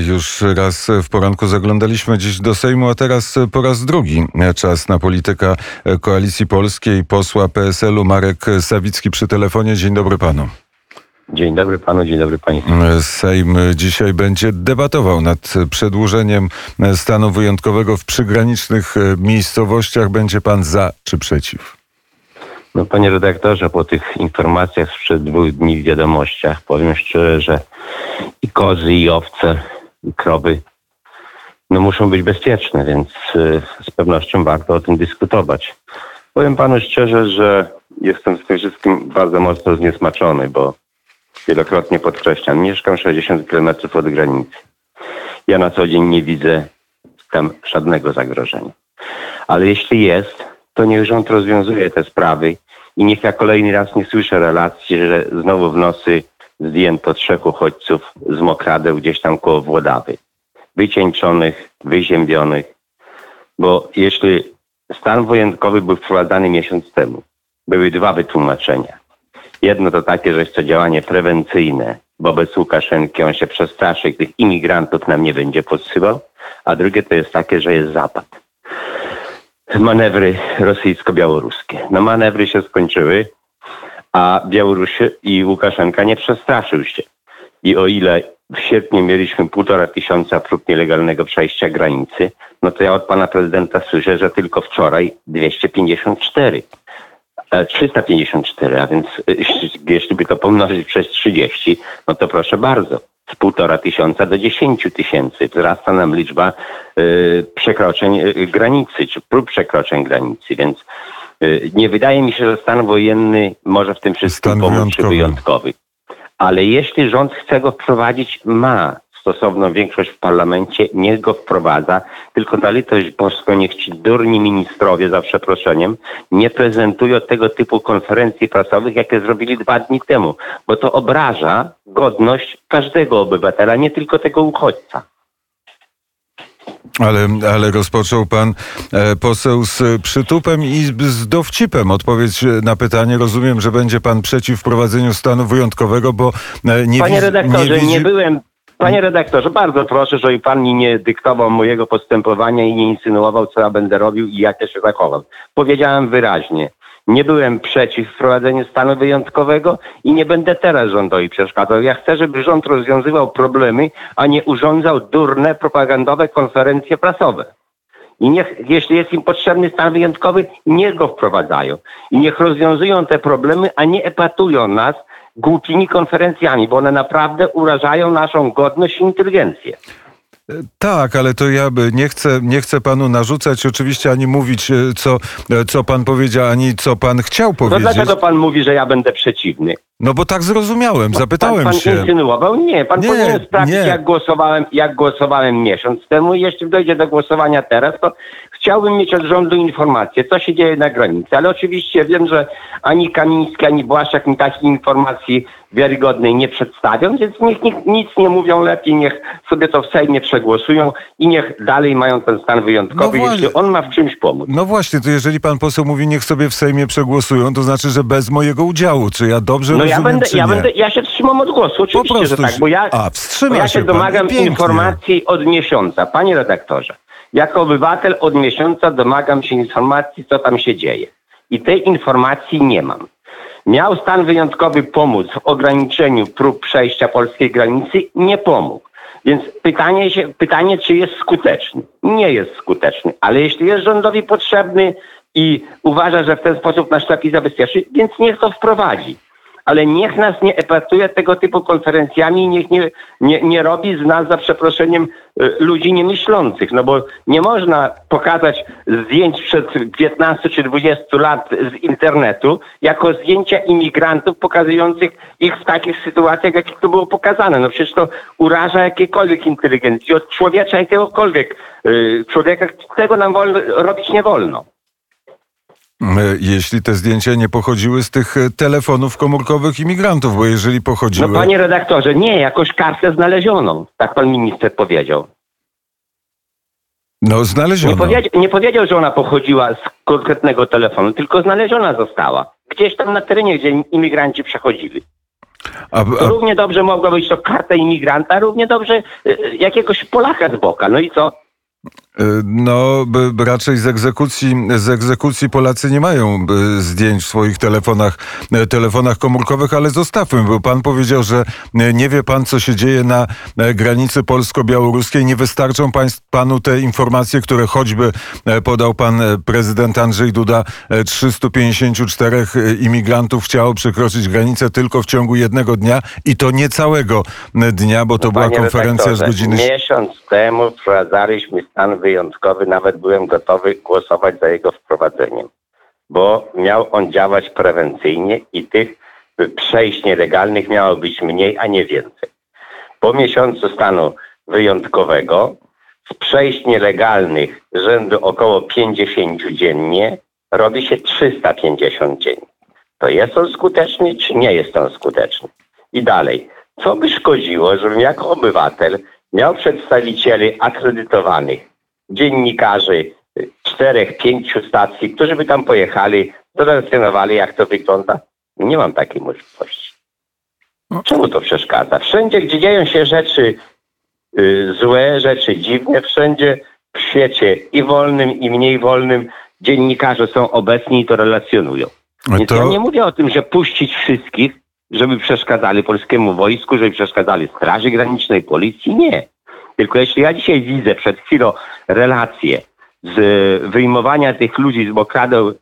Już raz w poranku zaglądaliśmy dziś do Sejmu, a teraz po raz drugi czas na polityka Koalicji Polskiej. Posła PSL-u Marek Sawicki przy telefonie. Dzień dobry panu. Dzień dobry panu, dzień dobry państwu. Sejm dzisiaj będzie debatował nad przedłużeniem stanu wyjątkowego w przygranicznych miejscowościach. Będzie pan za czy przeciw? No panie redaktorze, po tych informacjach sprzed dwóch dni w wiadomościach powiem szczerze, że i kozy, i owce, krowy no muszą być bezpieczne, więc y, z pewnością warto o tym dyskutować. Powiem panu szczerze, że jestem z tym wszystkim bardzo mocno zniesmaczony, bo wielokrotnie podkreślam, mieszkam 60 km od granicy. Ja na co dzień nie widzę tam żadnego zagrożenia. Ale jeśli jest, to niech rząd rozwiązuje te sprawy i niech ja kolejny raz nie słyszę relacji, że znowu w nosy zdjęto trzech uchodźców z Mokradeł gdzieś tam koło Włodawy. Wycieńczonych, wyziębionych. Bo jeśli stan wojenkowy był wprowadzany miesiąc temu, były dwa wytłumaczenia. Jedno to takie, że jest to działanie prewencyjne wobec Łukaszenki, on się przestraszy, tych imigrantów nam nie będzie podsyłał, a drugie to jest takie, że jest zapad. Manewry rosyjsko-białoruskie. No manewry się skończyły, a Białoruś i Łukaszenka nie przestraszył się. I o ile w sierpniu mieliśmy półtora tysiąca prób nielegalnego przejścia granicy, no to ja od pana prezydenta słyszę, że tylko wczoraj 254. 354, a więc e, jeśli by to pomnożyć przez 30, no to proszę bardzo, z półtora tysiąca do 10 tysięcy wzrasta nam liczba y, przekroczeń granicy, czy prób przekroczeń granicy, więc nie wydaje mi się, że stan wojenny może w tym wszystkim pomóc, wyjątkowy. wyjątkowy. Ale jeśli rząd chce go wprowadzić, ma stosowną większość w parlamencie, niech go wprowadza, tylko na litość boską niech ci durni ministrowie, za przeproszeniem, nie prezentują tego typu konferencji prasowych, jakie zrobili dwa dni temu, bo to obraża godność każdego obywatela, nie tylko tego uchodźca. Ale, ale rozpoczął pan e, poseł z przytupem i z dowcipem. Odpowiedź na pytanie. Rozumiem, że będzie pan przeciw wprowadzeniu stanu wyjątkowego, bo e, nie Panie redaktorze, nie, widzi... nie byłem Panie redaktorze, bardzo proszę, żeby pan mi nie dyktował mojego postępowania i nie insynuował, co ja będę robił i jak ja się zachowam. Powiedziałem wyraźnie, nie byłem przeciw wprowadzeniu stanu wyjątkowego i nie będę teraz rządowi przeszkadzał. Ja chcę, żeby rząd rozwiązywał problemy, a nie urządzał durne, propagandowe konferencje prasowe. I niech, jeśli jest im potrzebny stan wyjątkowy, niech go wprowadzają. I niech rozwiązują te problemy, a nie epatują nas głupimi konferencjami, bo one naprawdę urażają naszą godność i inteligencję. Tak, ale to ja nie chcę, nie chcę panu narzucać oczywiście ani mówić, e, co, e, co pan powiedział, ani co pan chciał powiedzieć. No dlaczego pan mówi, że ja będę przeciwny? No bo tak zrozumiałem, zapytałem pan, pan się. Pan insynuował? Nie, pan nie, powinien sprawdzić, nie. jak głosowałem, jak głosowałem miesiąc temu i jeśli dojdzie do głosowania teraz, to chciałbym mieć od rządu informację, co się dzieje na granicy. Ale oczywiście wiem, że ani Kamiński, ani Błaszczak mi takiej informacji wiarygodnej nie przedstawią, więc niech nic, nic nie mówią lepiej, niech sobie to w Sejmie przegłosują i niech dalej mają ten stan wyjątkowy, no jeśli on ma w czymś pomóc. No właśnie, to jeżeli pan poseł mówi, niech sobie w Sejmie przegłosują, to znaczy, że bez mojego udziału. Czy ja dobrze no rozumiem, ja będę, ja, będę, ja się trzymam od głosu, oczywiście, że tak, bo ja, A, bo ja się, się domagam informacji od miesiąca. Panie redaktorze, jako obywatel od miesiąca domagam się informacji, co tam się dzieje. I tej informacji nie mam. Miał stan wyjątkowy pomóc w ograniczeniu prób przejścia polskiej granicy, nie pomógł. Więc pytanie, się, pytanie, czy jest skuteczny? Nie jest skuteczny, ale jeśli jest rządowi potrzebny i uważa, że w ten sposób nas lepiej zabezpieczy, więc niech to wprowadzi ale niech nas nie epatuje tego typu konferencjami, niech nie, nie, nie robi z nas, za przeproszeniem, y, ludzi niemyślących, no bo nie można pokazać zdjęć przed 15 czy 20 lat z internetu jako zdjęcia imigrantów pokazujących ich w takich sytuacjach, jakich to było pokazane. No przecież to uraża jakiekolwiek inteligencję, od człowiecza jakiegokolwiek y, człowieka. Tego nam wolno, robić nie wolno. E, jeśli te zdjęcia nie pochodziły z tych e, telefonów komórkowych imigrantów, bo jeżeli pochodziły... No panie redaktorze, nie, jakoś kartę znalezioną, tak pan minister powiedział. No znaleziono. Nie, powiedział, nie powiedział, że ona pochodziła z konkretnego telefonu, tylko znaleziona została. Gdzieś tam na terenie, gdzie imigranci przechodzili. A, a, równie dobrze mogła być to karta imigranta, równie dobrze y, jakiegoś Polaka z boka. No i co? Y, no, by, raczej z egzekucji, z egzekucji Polacy nie mają y, zdjęć w swoich telefonach, y, telefonach komórkowych, ale zostawmy, bo pan powiedział, że nie wie pan, co się dzieje na granicy polsko-białoruskiej. Nie wystarczą panu te informacje, które choćby podał pan prezydent Andrzej Duda. y, 354 y, imigrantów chciało przekroczyć granicę tylko w ciągu jednego dnia i to nie całego dnia, bo to była Panie konferencja z godziny Miesiąc temu wprowadzaliśmy stan wyjątkowy, nawet byłem gotowy głosować za jego wprowadzeniem, bo miał on działać prewencyjnie i tych przejść nielegalnych miało być mniej, a nie więcej. Po miesiącu stanu wyjątkowego z przejść nielegalnych rzędu około 50 dziennie robi się 350 dziennie. To jest on skuteczny, czy nie jest on skuteczny? I dalej, co by szkodziło, żebym jako obywatel miał przedstawicieli akredytowanych, dziennikarzy czterech, pięciu stacji, którzy by tam pojechali, zrelacjonowali, jak to wygląda? Nie mam takiej możliwości. Czemu to przeszkadza? Wszędzie, gdzie dzieją się rzeczy y, złe, rzeczy dziwne, wszędzie w świecie i wolnym, i mniej wolnym dziennikarze są obecni i to relacjonują. Więc To- ja nie mówię o tym, że puścić wszystkich, żeby przeszkadzali polskiemu wojsku, żeby przeszkadzali Straży Granicznej, policji. Nie. Tylko jeśli ja dzisiaj widzę przed chwilą relacje z e, wyjmowania tych ludzi z Mokradeł e,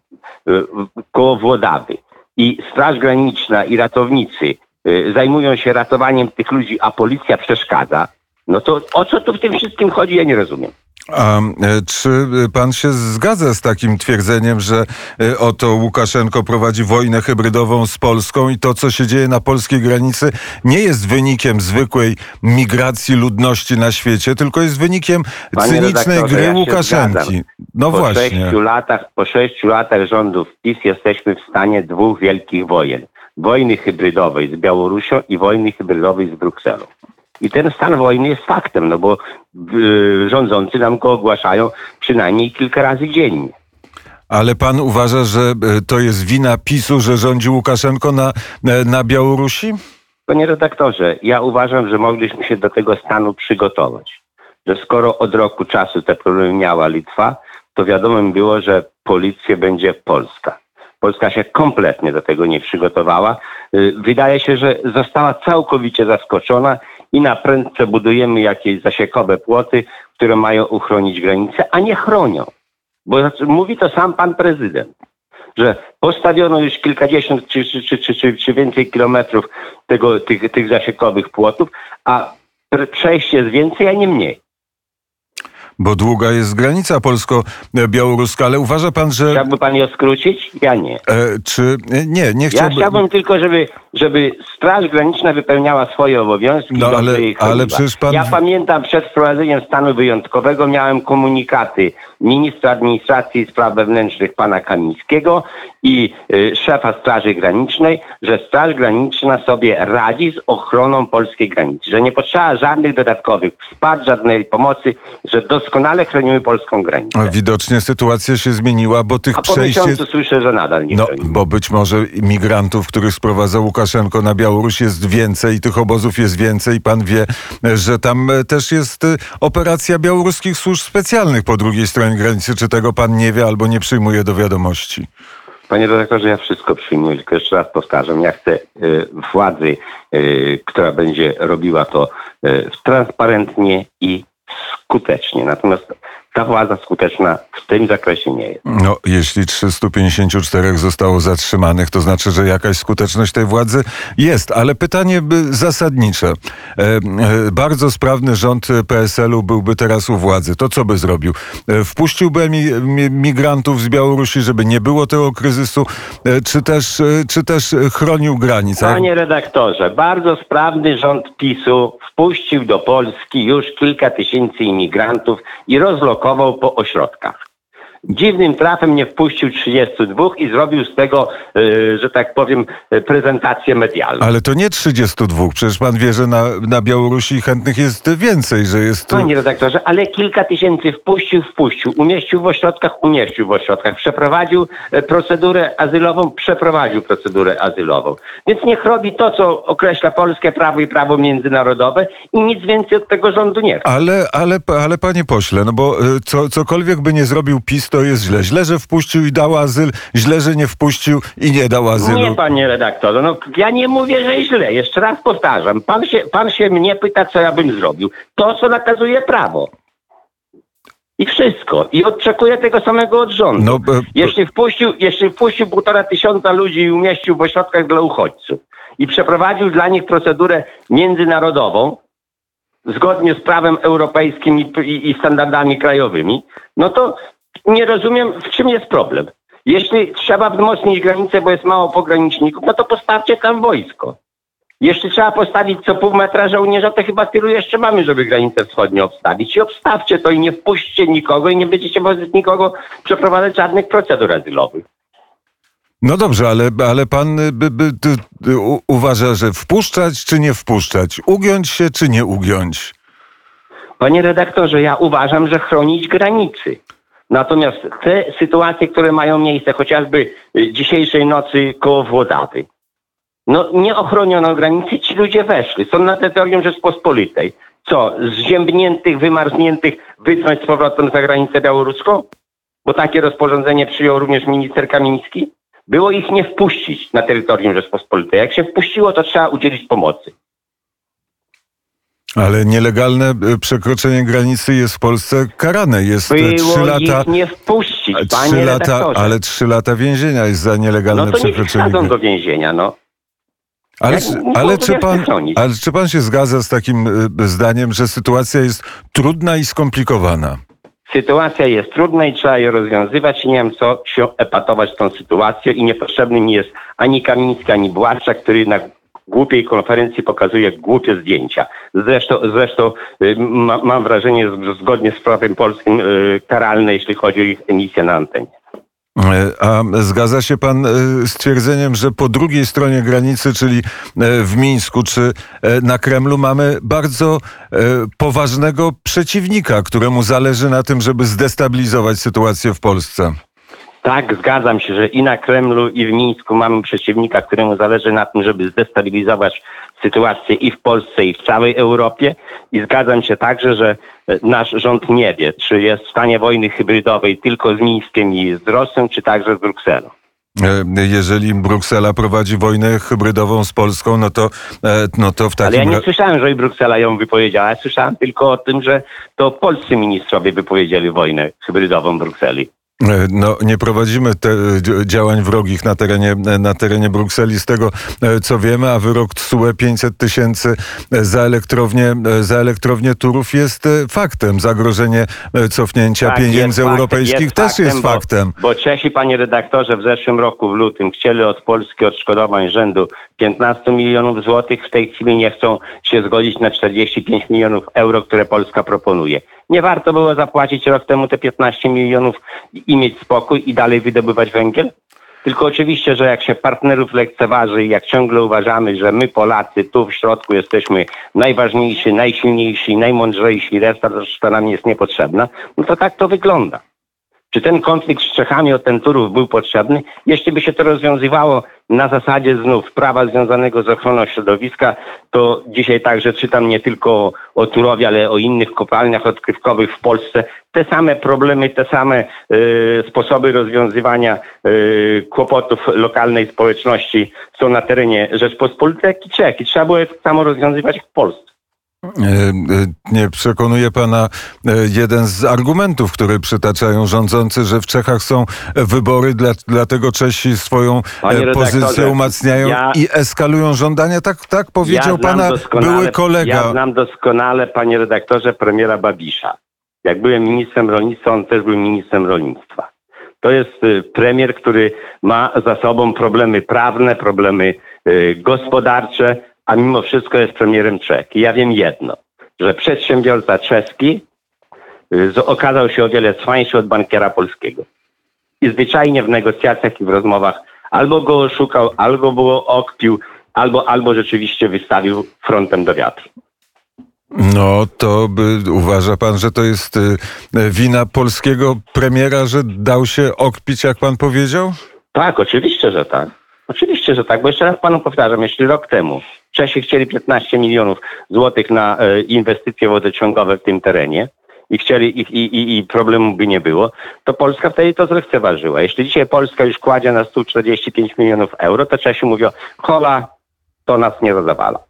koło Włodawy i Straż Graniczna i ratownicy e, zajmują się ratowaniem tych ludzi, a policja przeszkadza, no to o co tu w tym wszystkim chodzi, ja nie rozumiem. A e, czy pan się zgadza z takim twierdzeniem, że e, oto Łukaszenko prowadzi wojnę hybrydową z Polską i to, co się dzieje na polskiej granicy, nie jest wynikiem zwykłej migracji ludności na świecie, tylko jest wynikiem Panie cynicznej gry ja Łukaszenki? zgadzam. No po właśnie. Sześciu latach, po sześciu latach rządów PiS jesteśmy w stanie dwóch wielkich wojen. Wojny hybrydowej z Białorusią i wojny hybrydowej z Brukselą. I ten stan wojny jest faktem, no bo yy, rządzący nam go ogłaszają przynajmniej kilka razy dziennie. Ale pan uważa, że e, to jest wina PiSu, że rządzi Łukaszenko na, e, na Białorusi? Panie redaktorze, ja uważam, że mogliśmy się do tego stanu przygotować. Że skoro od roku czasu te problemy miała Litwa, to wiadomym było, że policję będzie Polska. Polska się kompletnie do tego nie przygotowała. Y, Wydaje się, że została całkowicie zaskoczona i na prędce budujemy jakieś zasiekowe płoty, które mają uchronić granice, a nie chronią. Bo mówi to sam pan prezydent że postawiono już kilkadziesiąt czy, czy, czy, czy, czy, więcej kilometrów tego, tych, tych zasiekowych płotów, a pr- przejść jest więcej, a nie mniej. Bo długa jest granica polsko-białoruska, ale uważa pan, że... Chciałby pan ją skrócić? Ja nie. E, czy... Nie, nie Ja chciałbym... chciałbym tylko, żeby, żeby Straż Graniczna wypełniała swoje obowiązki. No, ale- ale przecież pan- Ja pamiętam przed wprowadzeniem stanu wyjątkowego miałem komunikaty ministra administracji i spraw wewnętrznych pana Kamińskiego i y, szefa Straży Granicznej, że Straż Graniczna sobie radzi z ochroną polskiej granicy, że nie potrzeba żadnych dodatkowych wsparć, żadnej pomocy, że doskonale chronimy polską granicę. Widocznie sytuacja się zmieniła, bo tych A po przejść miesiącu słyszę, że nadal nie No, chronimy. bo być może migrantów, których sprowadza Łukaszenko na Białoruś jest więcej, tych obozów jest więcej pan wie, że tam e, też jest e, operacja białoruskich służb specjalnych po drugiej stronie granicy. Czy tego pan nie wie albo nie przyjmuje do wiadomości? Panie redaktorze, ja wszystko przyjmuję, tylko jeszcze raz powtarzam, ja chcę y, władzy, która będzie robiła to transparentnie i skutecznie. Natomiast ta władza skuteczna w tym zakresie nie jest. No, jeśli 354 zostało zatrzymanych, to znaczy, że jakaś skuteczność tej władzy jest. Ale pytanie by zasadnicze. E, e, bardzo sprawny rząd PSL-u byłby teraz u władzy. To co by zrobił? E, wpuściłby mi, mi, migrantów z Białorusi, żeby nie było tego kryzysu, czy też, czy też chronił granice? Panie redaktorze, bardzo sprawny rząd PiSu wpuścił do Polski już kilka tysięcy imigrantów i rozlokował po ośrodkach. Dziwnym trafem nie wpuścił 32 i zrobił z tego, y, że tak powiem, y, prezentację medialną. Ale to nie 32. Przecież pan wie, że na, na Białorusi chętnych jest więcej, że jest. Panie redaktorze, ale kilka tysięcy wpuścił, wpuścił, umieścił w ośrodkach, umieścił w ośrodkach, przeprowadził e, procedurę azylową, przeprowadził procedurę azylową. Więc niech robi to, co określa polskie prawo i prawo międzynarodowe i nic więcej od tego rządu nie chce. Ale, ale, ale panie pośle, no bo co, cokolwiek by nie zrobił PiS, to jest źle. Źle, że wpuścił i dał azyl, źle, że nie wpuścił i nie dał azylu. Nie, panie redaktorze, no ja nie mówię, że źle. Jeszcze raz powtarzam. Pan się, pan się mnie pyta, co ja bym zrobił. To, co nakazuje prawo. I wszystko. I oczekuję tego samego od rządu. No, e, jeśli, wpuścił, jeśli wpuścił półtora tysiąca ludzi i umieścił w ośrodkach dla uchodźców i przeprowadził dla nich procedurę międzynarodową, zgodnie z prawem europejskim i, i, i standardami krajowymi, no to nie rozumiem, w czym jest problem. Jeśli trzeba wzmocnić granicę, bo jest mało pograniczników, no to postawcie tam wojsko. Jeśli trzeba postawić co pół metra żołnierza, to chyba tylu jeszcze mamy, żeby granicę wschodnią obstawić. I obstawcie to i nie wpuśćcie nikogo i nie będziecie wobec nikogo przeprowadzać żadnych procedur azylowych. No dobrze, ale, ale pan y, by, by, ty, ty, u, uważa, że wpuszczać czy nie wpuszczać? Ugiąć się czy nie ugiąć? Panie redaktorze, ja uważam, że chronić granicy. Natomiast te sytuacje, które mają miejsce, chociażby y, dzisiejszej nocy koło Włodawy, no nie ochroniono granicy, ci ludzie weszli, są na terytorium Rzeczpospolitej. Co, zziębniętych, wymarzniętych wycnąć z powrotem za granicę białoruską? Bo takie rozporządzenie przyjął również minister Kamiński. Było ich nie wpuścić na terytorium Rzeczpospolitej. Jak się wpuściło, to trzeba udzielić pomocy. Ale nielegalne y, przekroczenie granicy jest w Polsce karane. Jest Było trzy lata. nie wpuścić, Trzy panie lata, ale trzy lata więzienia jest za nielegalne no to przekroczenie granicy. do więzienia, no. Ale, no ale, czy ja pan, ale czy pan się zgadza z takim zdaniem, że sytuacja jest trudna i skomplikowana? Sytuacja jest trudna i trzeba je rozwiązywać i nie wiem co się epatować tą sytuacją i niepotrzebny mi jest ani Kamiński, ani Błaszczak, który na głupiej konferencji pokazuje głupie zdjęcia. Zresztą, zresztą y, ma, mam wrażenie, że zgodnie z prawem polskim y, karalne, jeśli chodzi o ich emisję na antenie. E, A zgadza się pan e, z twierdzeniem, że po drugiej stronie granicy, czyli e, w Mińsku czy na Kremlu, mamy bardzo poważnego przeciwnika, któremu zależy na tym, żeby zdestabilizować sytuację w Polsce? Tak, zgadzam się, że i na Kremlu, i w Mińsku mamy przeciwnika, któremu zależy na tym, żeby zdestabilizować sytuację i w Polsce, i w całej Europie. I zgadzam się także, że e, nasz rząd nie wie, czy jest w stanie wojny hybrydowej tylko z Mińskiem i z Rosją, czy także z Brukselą. E, Jeżeli Bruksela prowadzi wojnę hybrydową z Polską, no to, e, no to w Ale ja takim nie słyszałem, że i Bruksela ją wypowiedziała. Ja słyszałem tylko o tym, że to polscy ministrowie wypowiedzieli wojnę hybrydową Brukseli. No, nie prowadzimy te, dzi- działań wrogich na terenie, na terenie Brukseli, z tego e, co wiemy, a wyrok TSUE 500 tysięcy e, za elektrownię, e, za elektrownię Turów jest faktem. Zagrożenie cofnięcia Tak, pieniędzy europejskich jest też faktem, jest bo- faktem. Bo Czesi, panie redaktorze, w zeszłym roku, w lutym, chcieli od Polski odszkodowań rzędu 15 milionów złotych. W tej chwili nie chcą się zgodzić na 45 milionów euro, które Polska proponuje. Nie warto było zapłacić rok temu te 15 milionów i, mieć spokój i dalej wydobywać węgiel? Tylko oczywiście, że jak się partnerów lekceważy i jak ciągle uważamy, że my Polacy tu w środku jesteśmy najważniejsi, najsilniejsi, najmądrzejsi, reszta, reszta nam jest niepotrzebna, no to tak to wygląda. Czy ten konflikt z Czechami o ten Turów był potrzebny? Jeśli by się to rozwiązywało na zasadzie znów prawa związanego z ochroną środowiska, to dzisiaj także czytam nie tylko o, Turowie, ale o innych kopalniach odkrywkowych w Polsce. Te same problemy, te same e, sposoby rozwiązywania e, kłopotów lokalnej społeczności są na terenie Rzeczpospolitej, jak i Czech. I trzeba było je samo rozwiązywać w Polsce. E, e, Nie przekonuje pana e, jeden z argumentów, które przytaczają rządzący, że w Czechach są wybory, dla, dlatego Czesi swoją pozycję umacniają ja- i eskalują żądania. Tak, tak powiedział znam pana były kolega. Ja znam doskonale, panie redaktorze, premiera Babisza. Jak byłem ministrem rolnictwa, on też był ministrem rolnictwa. To jest y, premier, który ma za sobą problemy prawne, problemy y, gospodarcze, a mimo wszystko jest premierem Czech. I ja wiem jedno, że przedsiębiorca czeski y, okazał się o wiele cwańszy od bankiera polskiego. I zwyczajnie w negocjacjach i w rozmowach albo go oszukał, albo go okpił, albo, albo rzeczywiście wystawił frontem do wiatru. No to by, uważa pan, że to jest y, wina polskiego premiera, że dał się okpić, jak pan powiedział? Tak, oczywiście, że tak. Oczywiście, że tak, bo jeszcze raz panu powtarzam, jeśli rok temu Czesi chcieli 15 milionów złotych na e, inwestycje wodociągowe w tym terenie i chcieli i, i, i problemu by nie było, to Polska wtedy to zlekceważyła. Jeśli dzisiaj Polska już kładzie na stół 45 milionów euro, to Czesi mówią, hola, to nas nie zadawala.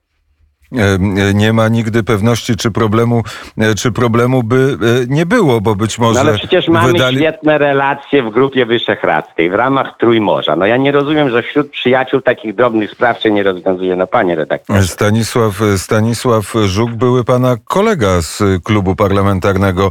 E, e, Nie ma nigdy pewności, czy problemu, e, czy problemu by nie było, bo być może No ale przecież mamy wydali... świetne relacje w Grupie Wyszehradzkiej w ramach Trójmorza. No ja nie rozumiem, że wśród przyjaciół takich drobnych spraw się nie rozwiązuje. No panie redaktorze. Stanisław, Stanisław Żuk, były pana kolega z klubu parlamentarnego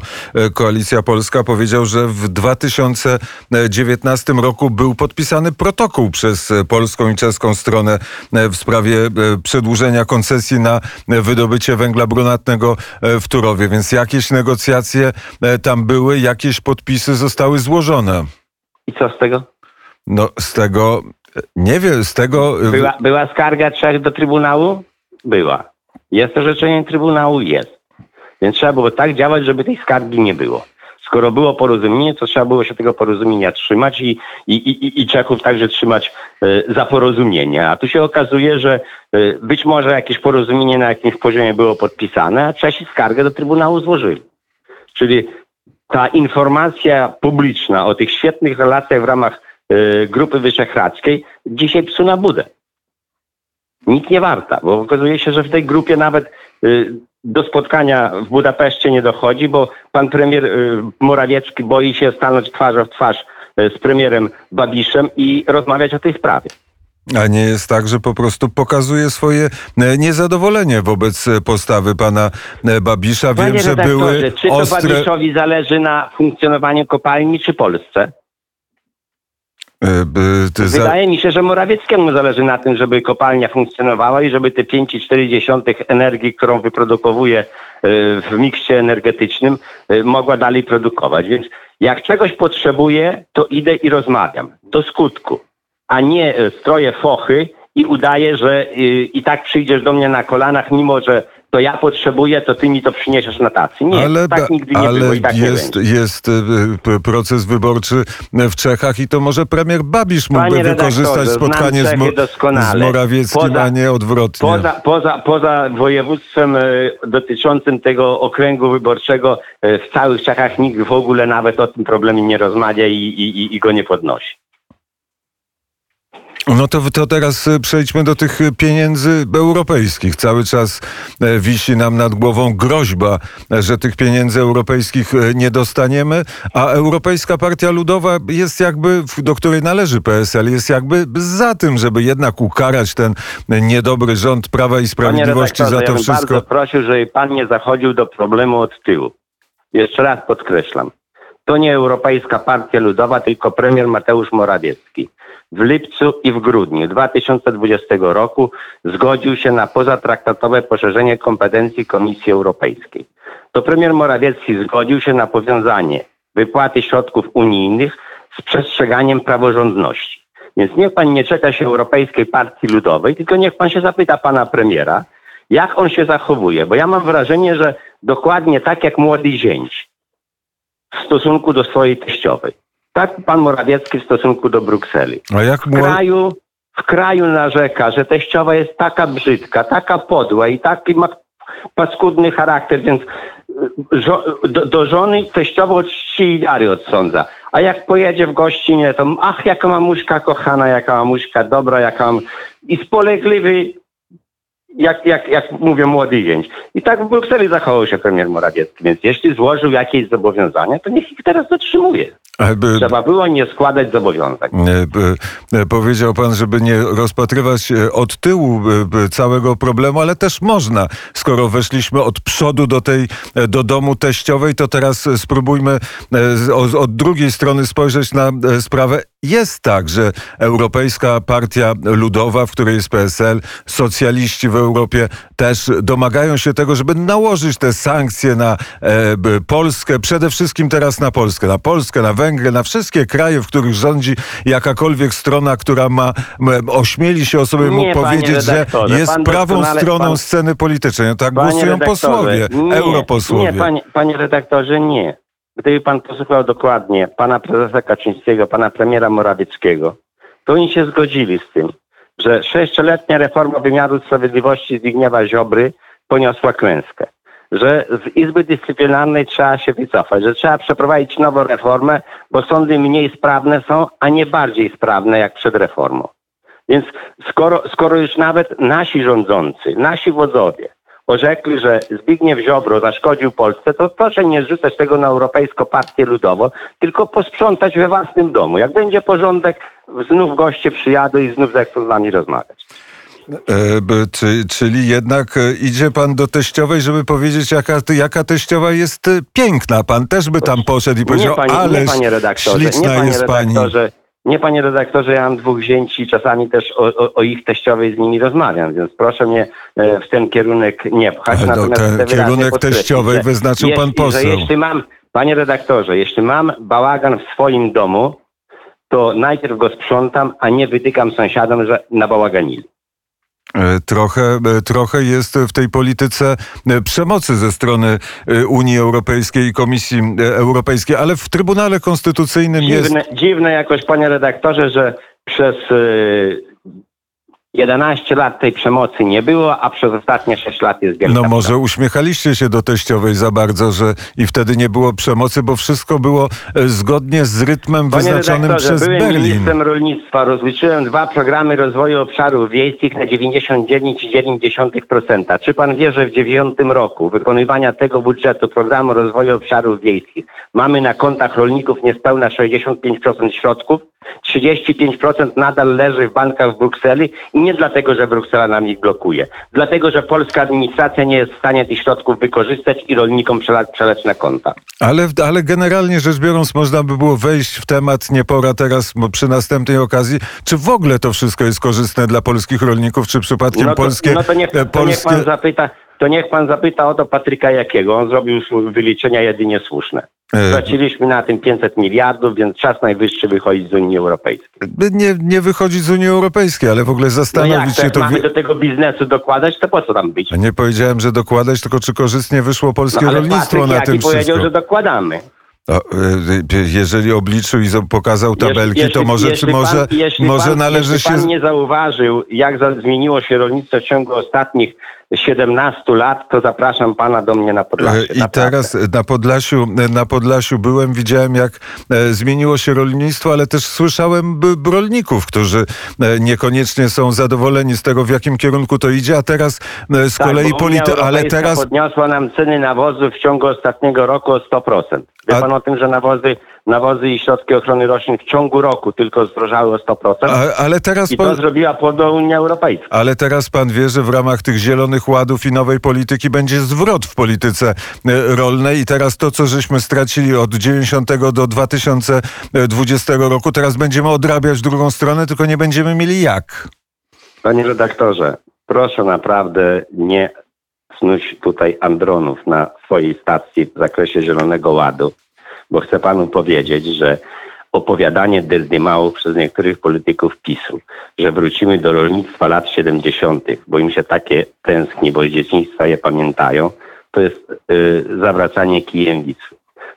Koalicja Polska, powiedział, że w 2019 roku był podpisany protokół przez polską i czeską stronę w sprawie przedłużenia koncesji na e, wydobycie węgla brunatnego e, w Turowie, więc jakieś negocjacje e, tam były, jakieś podpisy zostały złożone. I co z tego? No z tego, e, nie wiem, z tego... Była, była skarga Czech do Trybunału? Była. Jest orzeczenie Trybunału? Jest. Więc trzeba było tak działać, żeby tej skargi nie było. Skoro było porozumienie, to trzeba było się tego porozumienia trzymać i, i, i, i Czechów także trzymać e, za porozumienie. A tu się okazuje, że e, być może jakieś porozumienie na jakimś poziomie było podpisane, a Czesi skargę do Trybunału złożyli. Czyli ta informacja publiczna o tych świetnych relacjach w ramach e, Grupy Wyszehradzkiej dzisiaj psu na budę. Nic nie warta, bo okazuje się, że w tej grupie nawet do spotkania w Budapeszcie nie dochodzi, bo pan premier y, Morawiecki boi się stanąć twarzą w twarz y, z premierem Babiszem i rozmawiać o tej sprawie. A nie jest tak, że po prostu pokazuje swoje e, niezadowolenie wobec e, postawy pana e, Babisza. Wiem, Panie że były czy to ostre... Babiszowi zależy na funkcjonowaniu kopalni, czy Polsce? E, za- Wydaje mi się, że Morawieckiemu zależy na tym, żeby kopalnia funkcjonowała i żeby te 5,4 energii, którą wyprodukowuje y, w miksie energetycznym, mogła dalej produkować. Więc jak czegoś potrzebuję, to idę i rozmawiam. Do skutku. A nie stroję fochy i udaję, że i tak przyjdziesz do mnie na kolanach, mimo że to ja potrzebuję, to ty mi to przyniesiesz na tacy. Nie, ale tak nigdy nie ale było i tak nie jest, będzie. jest e, proces wyborczy w Czechach i to może premier Babisz mógłby Panie wykorzystać spotkanie z, Mo- z Morawieckim, Poza- a nie odwrotnie. Poza, poza, poza województwem e, dotyczącym tego okręgu wyborczego e, w całych Czechach nikt w ogóle nawet o tym problemie nie rozmawia i, i- i go nie podnosi. No to, to teraz e, przejdźmy do tych e, pieniędzy europejskich. Cały czas e, wisi nam nad głową groźba, że tych pieniędzy europejskich e, nie dostaniemy, a Europejska Partia Ludowa jest jakby, do której należy PSL, jest jakby za tym, żeby jednak ukarać ten niedobry rząd Prawa i Sprawiedliwości za ja to bym wszystko. bardzo prosił, żeby pan nie zachodził do problemu od tyłu. Jeszcze raz podkreślam. To nie Europejska Partia Ludowa, tylko premier Mateusz Morawiecki. W lipcu i w grudniu 2020 roku zgodził się na pozatraktatowe poszerzenie kompetencji Komisji Europejskiej. To premier Morawiecki zgodził się na powiązanie wypłaty środków unijnych z przestrzeganiem praworządności. Więc niech pan nie czeka się Europejskiej Partii Ludowej, tylko niech pan się zapyta pana premiera, jak on się zachowuje. Bo ja mam wrażenie, że dokładnie tak jak młody zięć w stosunku do swojej teściowej. Tak pan Morawiecki w stosunku do Brukseli. A jak W kraju, w kraju narzeka, że teściowa jest taka brzydka, taka podła i taki ma paskudny charakter, więc y, żo- do, do żony teściowo czci i wiary odsądza. A jak pojedzie w gościnie, to ach, jaka mamuśka kochana, jaka mamuśka dobra, jaka mam... I spolegliwy, jak, jak, jak mówię, młody zięć. I tak w Brukseli zachował się premier Morawiecki. Więc jeśli złożył jakieś zobowiązania, to niech ich teraz dotrzymuje. Trzeba było nie składać zobowiązań. E, e, Powiedział pan, żeby nie rozpatrywać e, od tyłu całego problemu, ale też można. Skoro weszliśmy od przodu do tej, do domu teściowej, to teraz spróbujmy od, od drugiej strony spojrzeć na sprawę. Jest tak, że Europejska Partia Ludowa, w której jest PSL, socjaliści w Europie też domagają się tego, żeby nałożyć te sankcje na e, Polskę, przede wszystkim teraz na Polskę, na Polskę, na Węgry, na wszystkie kraje, w których rządzi jakakolwiek strona, która ma ośmieli się o sobie Nie, powiedzieć, że jest prawą stroną pan- sceny politycznej. No tak głosują posłowie, nie, europosłowie. Nie, panie, panie redaktorze, nie. Gdyby pan posłuchał dokładnie pana prezesa Kaczyńskiego, pana premiera Morawieckiego, to oni się zgodzili z tym, że sześcioletnia reforma wymiaru sprawiedliwości Zbigniewa Ziobry poniosła klęskę. Że z Izby Dyscyplinarnej trzeba się wycofać, że trzeba przeprowadzić nową reformę, bo sądy mniej sprawne są, a nie bardziej sprawne jak przed reformą. Więc skoro, skoro już nawet nasi rządzący, nasi wodzowie orzekli, że Zbigniew Ziobro zaszkodził Polsce, to proszę nie zrzucać tego na Europejską Partię Ludową, tylko posprzątać we własnym domu. Jak będzie porządek, znów goście przyjadą i znów zechcą z nami rozmawiać. E, czy, czyli jednak e, idzie pan do teściowej, żeby powiedzieć, jaka, jaka teściowa jest e, piękna. Pan też by tam poszedł i powiedział, nie, panie, ale nie panie redaktorze, śliczna nie panie jest pani. redaktorze. Nie panie redaktorze, ja mam dwóch zięci i czasami też o, o, o ich teściowej z nimi rozmawiam, więc proszę mnie e, w ten kierunek nie pchać. No, Natomiast ten kierunek teściowej wyznaczył pan poseł. Jeśli mam, panie redaktorze, jeśli mam bałagan w swoim domu, to najpierw go sprzątam, a nie wytykam sąsiadom, że nabałaganili. E, Trochę, e, trochę jest w tej polityce e, przemocy ze strony Unii Europejskiej i Komisji Europejskiej, ale w Trybunale Konstytucyjnym jest. Dziwne, dziwne jakoś, panie redaktorze, że przez y, 11 lat tej przemocy nie było, a przez ostatnie 6 lat jest wielka No może uśmiechaliście się do teściowej za bardzo, że i wtedy nie było przemocy, bo wszystko było e, zgodnie z rytmem Panie wyznaczonym przez byłem Berlin. ministrem rolnictwa, rozliczyłem dwa programy rozwoju obszarów wiejskich na 99,9%. Czy pan wie, że w dziewiątym roku wykonywania tego budżetu programu rozwoju obszarów wiejskich mamy na kontach rolników niespełna 65% środków, 35% nadal leży w bankach w Brukseli i nie dlatego, że Bruksela nam ich blokuje. Dlatego, że polska administracja nie jest w stanie tych środków wykorzystać i rolnikom przelać, przeleć na konta. Ale, ale generalnie rzecz biorąc, można by było wejść w temat, nie pora teraz, bo przy następnej okazji, czy w ogóle to wszystko jest korzystne dla polskich rolników, czy przypadkiem No to, polskie... no to, niech, e, to niech pan zapyta, to niech pan zapyta o to Patryka Jakiego. On zrobił wyliczenia jedynie słuszne. E, Straciliśmy na tym 500 miliardów, więc czas najwyższy wychodzić z Unii Europejskiej. nie, nie wychodzić z Unii Europejskiej, ale w ogóle No jak, zastanowić to się jak to... mamy do tego biznesu dokładać, to po co tam być? Nie powiedziałem, że dokładać, tylko czy korzystnie wyszło polskie No, rolnictwo Patryk na Jaki tym powiedział, wszystko. że dokładamy. O, e, jeżeli obliczył i pokazał tabelki, Jeśli- to może, jeśli może, pan, jeśli może pan, należy jeśli się... pan nie zauważył, jak zmieniło się rolnictwo w ciągu ostatnich 17 lat, to zapraszam pana do mnie na Podlasie. I teraz na Podlasiu, na Podlasiu byłem, widziałem jak e, zmieniło się rolnictwo, ale też słyszałem rolników, którzy e, niekoniecznie są zadowoleni z tego, w jakim kierunku to idzie, a teraz e, z Tak, kolei bo Unia polity, ale teraz podniosła nam ceny nawozów w ciągu ostatniego roku o 100%. Wie A- pan o tym, że nawozy, nawozy i środki ochrony roślin w ciągu roku tylko zdrożały o 100%? a, ale teraz I po, to zrobiła płodo Unia Europejska. ale teraz pan wie, że w ramach tych zielonych ładów i nowej polityki będzie zwrot w polityce e, rolnej i teraz to, co żeśmy stracili od 90 do 2020 roku, teraz będziemy odrabiać drugą stronę, tylko nie będziemy mieli jak. Panie redaktorze, proszę naprawdę nie snuć tutaj andronów na swojej stacji w zakresie Zielonego Ładu, bo chcę panu powiedzieć, że opowiadanie dyrdymałów przez niektórych polityków PiSu, że wrócimy do rolnictwa lat 70., bo im się takie tęskni, bo z dzieciństwa je pamiętają, to jest y, zawracanie kijem.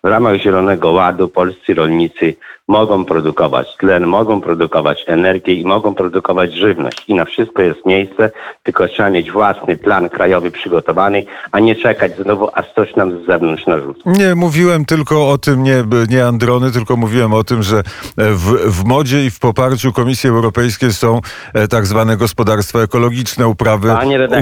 W ramach Zielonego Ładu polscy rolnicy mogą produkować tlen, mogą produkować energię i mogą produkować żywność. I na wszystko jest miejsce, tylko trzeba mieć własny plan krajowy przygotowany, a nie czekać znowu, a coś nam z zewnątrz narzuca. Nie, mówiłem tylko o tym, nie, nie Androny, tylko mówiłem o tym, że e, w, w modzie i w poparciu Komisji Europejskiej są e, tak zwane gospodarstwa ekologiczne, uprawy,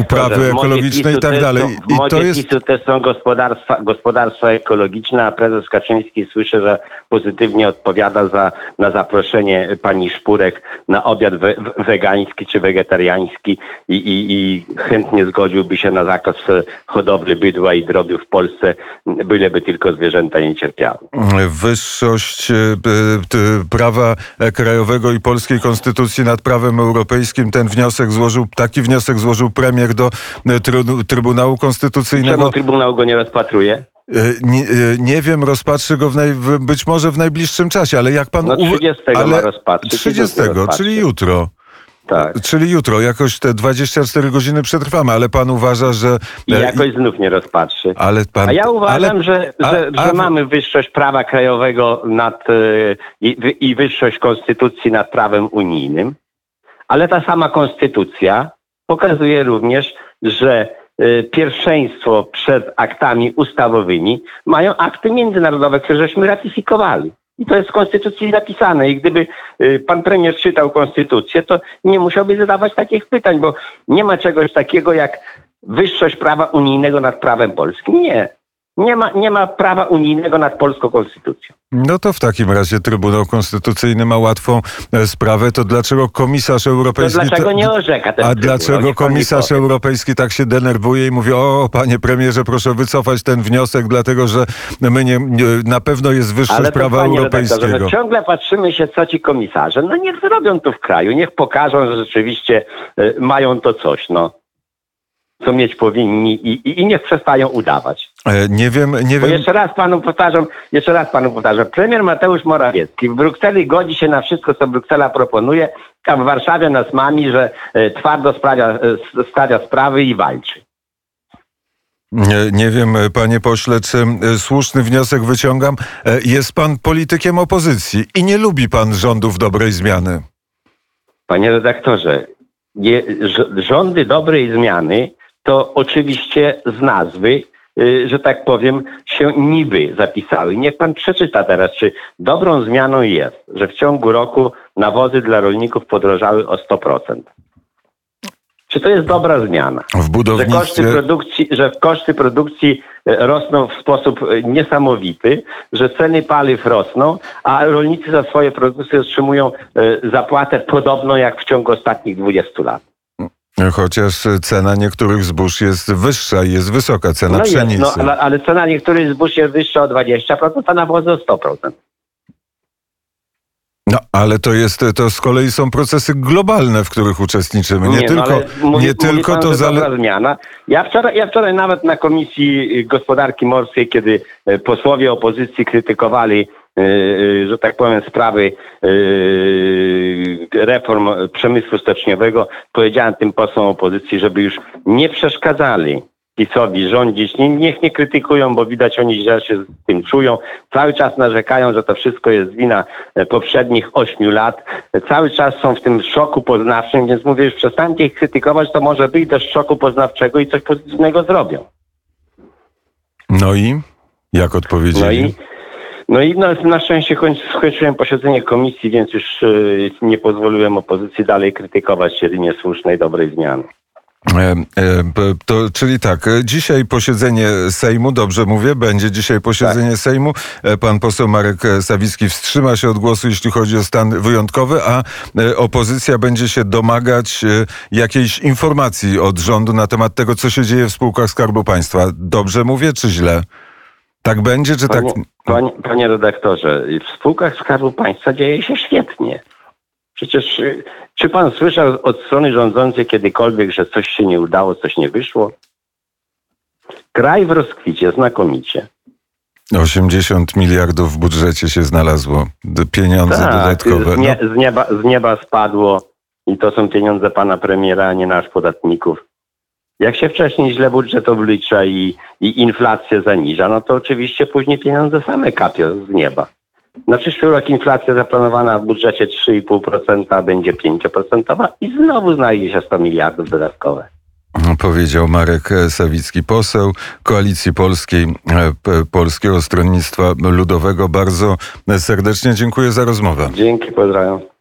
uprawy ekologiczne i tak dalej. I to jest... PiSu też są gospodarstwa, gospodarstwa ekologiczne, a prezes Kaczyński słyszę, że pozytywnie odpowiada za, na zaproszenie pani Szpurek na obiad we, wegański czy wegetariański i, i, i chętnie zgodziłby się na zakaz e, hodowli bydła i drobiu w Polsce, byleby tylko zwierzęta nie cierpiały. Wyższość e, prawa krajowego i polskiej konstytucji nad prawem europejskim. Ten wniosek złożył, taki wniosek złożył premier do e, trybu- Trybunału Konstytucyjnego. Czemu Trybunał go nie rozpatruje? E, Nie, e, nie wiem, rozpatrzy go w naj, być może w najbliższym czasie, ale jak pan... No, uwa- 30 ma rozpatrzyć i 30, to nie rozpatrzy. czyli jutro. Tak. Czyli jutro, jakoś te 24 godziny przetrwamy, ale pan uważa, że... I e, jakoś znów nie rozpatrzy. Ale pan... A ja uważam, ale- że, że, a- mamy wyższość prawa krajowego nad, e, i, i wyższość konstytucji nad prawem unijnym, ale ta sama konstytucja pokazuje również, że e, pierwszeństwo przed aktami ustawowymi mają akty międzynarodowe, które żeśmy ratyfikowali. I to jest w konstytucji zapisane. I gdyby e, pan premier czytał konstytucję, to nie musiałby zadawać takich pytań, bo nie ma czegoś takiego jak wyższość prawa unijnego nad prawem polskim. Nie. Nie ma, nie ma prawa unijnego nad polską konstytucją. No to w takim razie Trybunał Konstytucyjny ma łatwą e, sprawę. To dlaczego komisarz To europejski... dlaczego nie orzeka ten A trybunał? dlaczego Niech komisarz europejski tak się denerwuje i mówi, o panie premierze, proszę wycofać ten wniosek, dlatego że my nie, nie na pewno jest wyższość Ale to, prawa panie redaktorze, europejskiego. no ciągle patrzymy się, co ci komisarze. No niech zrobią to w kraju, niech pokażą, że rzeczywiście e, mają to coś, no. Co mieć powinni i, i, i niech przestają udawać. E, Nie wiem, nie Bo wiem. jeszcze raz panu powtarzam, jeszcze raz panu powtarzam. Premier Mateusz Morawiecki w Brukseli godzi się na wszystko, co Bruksela proponuje, a w Warszawie nas mami, że e, twardo sprawia, e, stawia sprawy i walczy. Nie, nie wiem, panie pośle, czy słuszny wniosek wyciągam. Jest pan politykiem opozycji i nie lubi pan rządów dobrej zmiany. Panie redaktorze, rządy dobrej zmiany to oczywiście z nazwy, że tak powiem, się niby zapisały. Niech pan przeczyta teraz, czy dobrą zmianą jest, że w ciągu roku nawozy dla rolników podrożały o 100%. Czy to jest dobra zmiana? W Że koszty budownictwie... produkcji, że koszty produkcji e, rosną w sposób e, niesamowity, że ceny paliw rosną, a rolnicy za swoje produkty otrzymują e, zapłatę podobną jak w ciągu ostatnich 20 lat. Chociaż cena niektórych zbóż jest wyższa i jest wysoka, cena No jest, pszenicy. no, ale, cena niektórych zbóż jest wyższa o 20%, a nawozy o 100%. No, ale to jest, to z kolei są procesy globalne, w których uczestniczymy. Nie, no, tylko, ale mówi- nie tylko pan, to dobra zmiana. Ja wczoraj, ja wczoraj nawet na Komisji Gospodarki Morskiej, kiedy e, posłowie opozycji krytykowali, że tak powiem, sprawy e, reform przemysłu stoczniowego, powiedziałem tym posłom opozycji, żeby już nie przeszkadzali PiSowi rządzić. Nie, niech nie krytykują, bo widać oni źle się z tym czują. Cały czas narzekają, że to wszystko jest wina e, poprzednich ośmiu lat. Cały czas są w tym szoku poznawczym, więc mówię, już przestańcie ich krytykować, to może wyjdę z szoku poznawczego i coś pozytywnego zrobią. No i jak odpowiedzieli? No i no i na, na szczęście koń, skończyłem posiedzenie komisji, więc już e, nie pozwoliłem opozycji dalej krytykować jedynie słusznej, dobrej zmiany. E, e, to, czyli tak, dzisiaj posiedzenie Sejmu, dobrze mówię, będzie dzisiaj posiedzenie Sejmu. E, Pan poseł Marek Sawicki wstrzyma się od głosu, jeśli chodzi o stan wyjątkowy, a opozycja będzie się domagać jakiejś informacji od rządu na temat tego, co się dzieje w spółkach Skarbu Państwa. Dobrze mówię, czy źle? Tak będzie, czy tak? Panie, panie, panie redaktorze, w spółkach Skarbu Państwa dzieje się świetnie. Przecież y, czy pan słyszał od strony rządzącej kiedykolwiek, że coś się nie udało, coś nie wyszło? Kraj w rozkwicie, znakomicie. 80 miliardów w budżecie się znalazło. Pieniądze Tak, dodatkowe. z, nie, No, z, nieba, z nieba spadło i to są pieniądze pana premiera, a nie nasz podatników. Jak się wcześniej źle budżet oblicza i, i inflację zaniża, no to oczywiście później pieniądze same kapią z nieba. Na przyszły rok inflacja zaplanowana w budżecie 3,5% będzie 5% i znowu znajdzie się 100 miliardów dodatkowe. Powiedział Marek Sawicki, poseł Koalicji Polskiej, e, Polskiego Stronnictwa Ludowego. Bardzo serdecznie dziękuję za rozmowę. Dzięki, pozdrawiam.